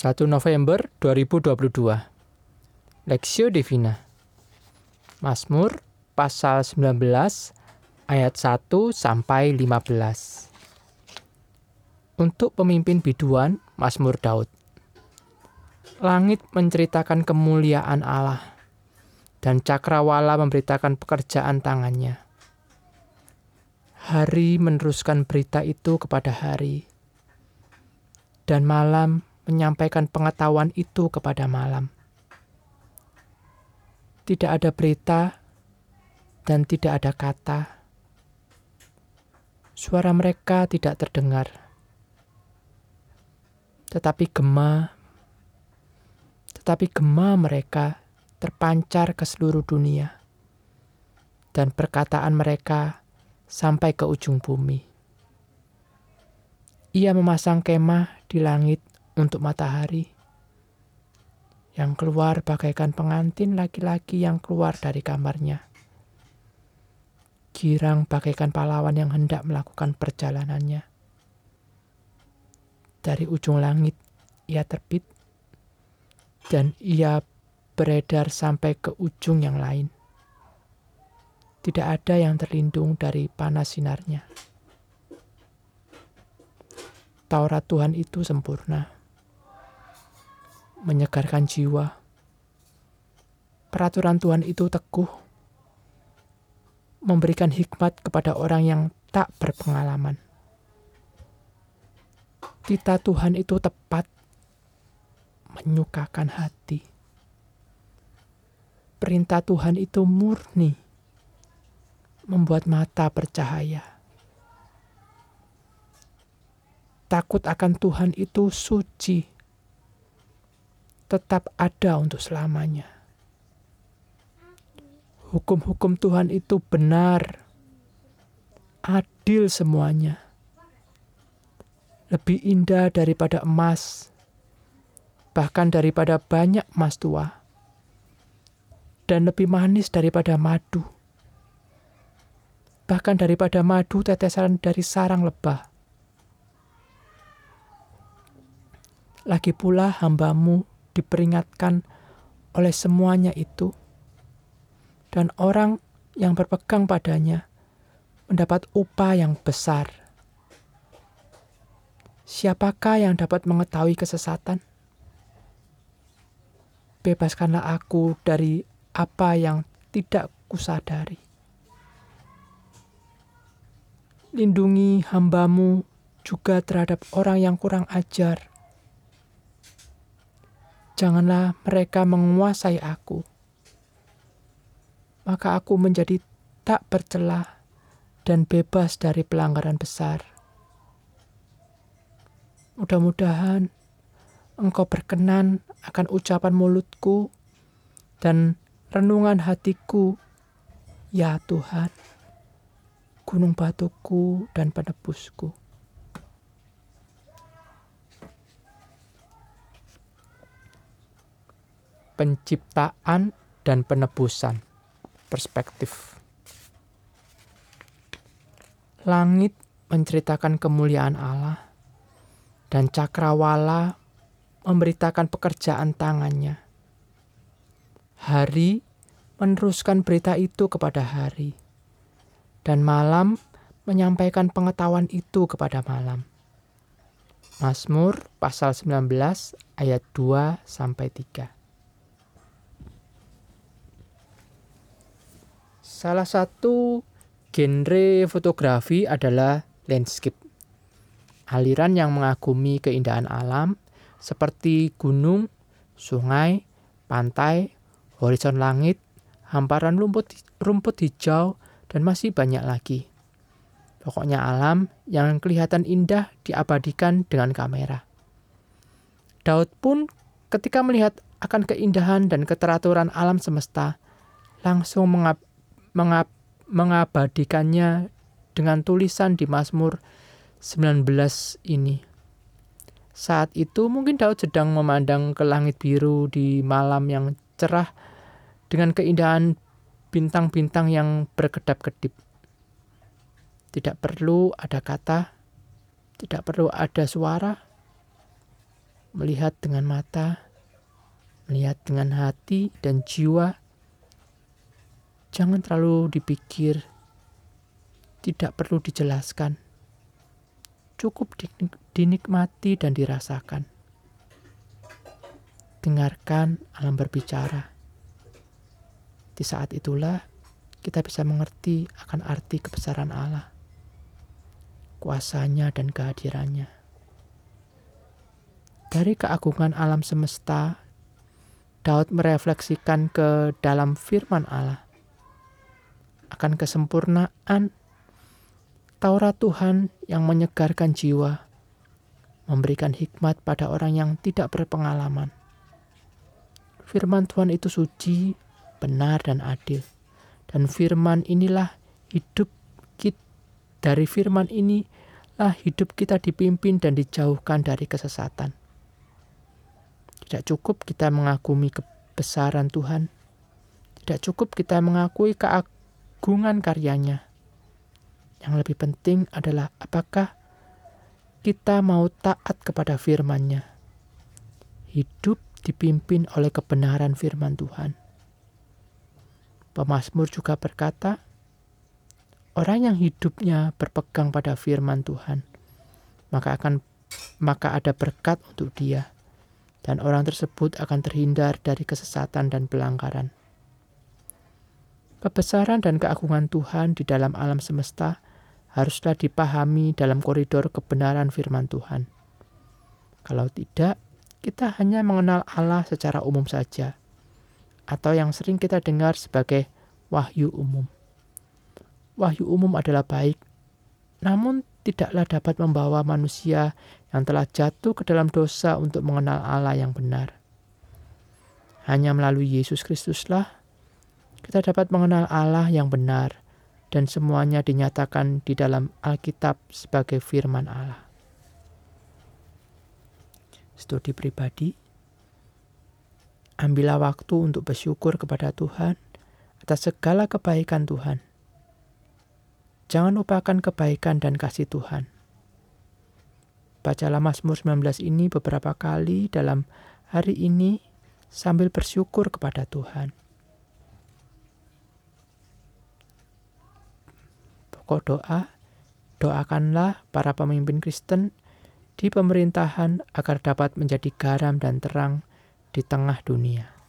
1 November 2022 Lexio Divina. Mazmur pasal 19 ayat 1 sampai 15 Untuk pemimpin biduan Mazmur Daud. Langit menceritakan kemuliaan Allah dan cakrawala memberitakan pekerjaan tangannya. Hari meneruskan berita itu kepada hari dan malam menyampaikan pengetahuan itu kepada malam. Tidak ada berita dan tidak ada kata. Suara mereka tidak terdengar, tetapi gema, tetapi gema mereka terpancar ke seluruh dunia, dan perkataan mereka sampai ke ujung bumi. Ia memasang kemah di langit untuk matahari yang keluar bagaikan pengantin laki-laki yang keluar dari kamarnya. Girang bagaikan pahlawan yang hendak melakukan perjalanannya. Dari ujung langit ia terbit dan ia beredar sampai ke ujung yang lain. Tidak ada yang terlindung dari panas sinarnya. Taurat Tuhan itu sempurna menyegarkan jiwa. Peraturan Tuhan itu teguh, memberikan hikmat kepada orang yang tak berpengalaman. Tita Tuhan itu tepat, menyukakan hati. Perintah Tuhan itu murni, membuat mata bercahaya. Takut akan Tuhan itu suci, tetap ada untuk selamanya. Hukum-hukum Tuhan itu benar, adil semuanya, lebih indah daripada emas, bahkan daripada banyak emas tua, dan lebih manis daripada madu, bahkan daripada madu tetesan dari sarang lebah. Lagi pula hambamu diperingatkan oleh semuanya itu, dan orang yang berpegang padanya mendapat upah yang besar. Siapakah yang dapat mengetahui kesesatan? Bebaskanlah aku dari apa yang tidak kusadari. Lindungi hambamu juga terhadap orang yang kurang ajar janganlah mereka menguasai aku. Maka aku menjadi tak bercelah dan bebas dari pelanggaran besar. Mudah-mudahan engkau berkenan akan ucapan mulutku dan renungan hatiku, ya Tuhan, gunung batuku dan penebusku. Penciptaan dan penebusan. Perspektif. Langit menceritakan kemuliaan Allah dan cakrawala memberitakan pekerjaan tangannya. Hari meneruskan berita itu kepada hari, dan malam menyampaikan pengetahuan itu kepada malam. Mazmur pasal 19 ayat 2 sampai 3. Salah satu genre fotografi adalah landscape. Aliran yang mengagumi keindahan alam seperti gunung, sungai, pantai, horizon langit, hamparan rumput, rumput hijau, dan masih banyak lagi. Pokoknya alam yang kelihatan indah diabadikan dengan kamera. Daud pun ketika melihat akan keindahan dan keteraturan alam semesta, langsung mengab mengab mengabadikannya dengan tulisan di Mazmur 19 ini. Saat itu mungkin Daud sedang memandang ke langit biru di malam yang cerah dengan keindahan bintang-bintang yang berkedap-kedip. Tidak perlu ada kata, tidak perlu ada suara. melihat dengan mata, melihat dengan hati dan jiwa. Jangan terlalu dipikir, tidak perlu dijelaskan. Cukup dinikmati dan dirasakan. Dengarkan alam berbicara. Di saat itulah kita bisa mengerti akan arti kebesaran Allah, kuasanya dan kehadirannya. Dari keagungan alam semesta, Daud merefleksikan ke dalam firman Allah akan kesempurnaan Taurat Tuhan yang menyegarkan jiwa, memberikan hikmat pada orang yang tidak berpengalaman. Firman Tuhan itu suci, benar, dan adil. Dan firman inilah hidup kita. Dari firman inilah hidup kita dipimpin dan dijauhkan dari kesesatan. Tidak cukup kita mengagumi kebesaran Tuhan. Tidak cukup kita mengakui keagungan karyanya yang lebih penting adalah apakah kita mau taat kepada firman-Nya. Hidup dipimpin oleh kebenaran firman Tuhan. Pemasmur juga berkata, orang yang hidupnya berpegang pada firman Tuhan, maka akan maka ada berkat untuk dia dan orang tersebut akan terhindar dari kesesatan dan pelanggaran. Kebesaran dan keagungan Tuhan di dalam alam semesta haruslah dipahami dalam koridor kebenaran firman Tuhan. Kalau tidak, kita hanya mengenal Allah secara umum saja, atau yang sering kita dengar sebagai wahyu umum. Wahyu umum adalah baik, namun tidaklah dapat membawa manusia yang telah jatuh ke dalam dosa untuk mengenal Allah yang benar. Hanya melalui Yesus Kristuslah kita dapat mengenal Allah yang benar dan semuanya dinyatakan di dalam Alkitab sebagai firman Allah. Studi pribadi, ambillah waktu untuk bersyukur kepada Tuhan atas segala kebaikan Tuhan. Jangan lupakan kebaikan dan kasih Tuhan. Bacalah Mazmur 19 ini beberapa kali dalam hari ini sambil bersyukur kepada Tuhan. Pokok doa, doakanlah para pemimpin Kristen di pemerintahan agar dapat menjadi garam dan terang di tengah dunia.